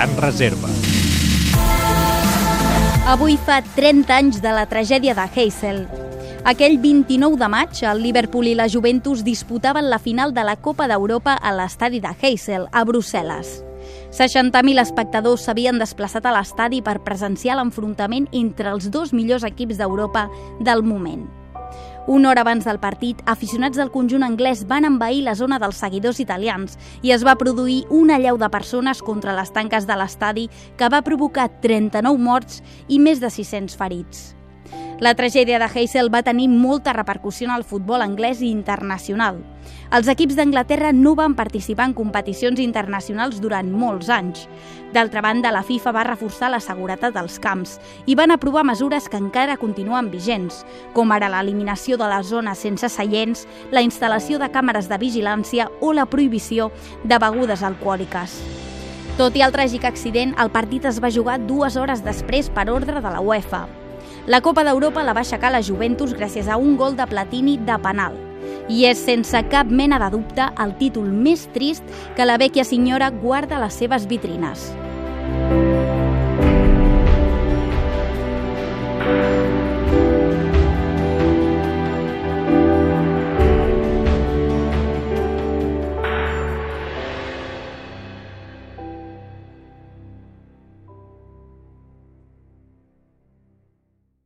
gran reserva. Avui fa 30 anys de la tragèdia de Heysel. Aquell 29 de maig, el Liverpool i la Juventus disputaven la final de la Copa d'Europa a l'estadi de Heysel, a Brussel·les. 60.000 espectadors s'havien desplaçat a l'estadi per presenciar l'enfrontament entre els dos millors equips d'Europa del moment. Una hora abans del partit, aficionats del conjunt anglès van envair la zona dels seguidors italians i es va produir una llau de persones contra les tanques de l'estadi que va provocar 39 morts i més de 600 ferits. La tragèdia de Heysel va tenir molta repercussió en el futbol anglès i internacional. Els equips d'Anglaterra no van participar en competicions internacionals durant molts anys. D'altra banda, la FIFA va reforçar la seguretat dels camps i van aprovar mesures que encara continuen vigents, com ara l'eliminació de les zones sense seients, la instal·lació de càmeres de vigilància o la prohibició de begudes alcohòliques. Tot i el tràgic accident, el partit es va jugar dues hores després per ordre de la UEFA. La Copa d'Europa la va aixecar la Juventus gràcies a un gol de Platini de penal. I és sense cap mena de dubte el títol més trist que la vecchia senyora guarda a les seves vitrines.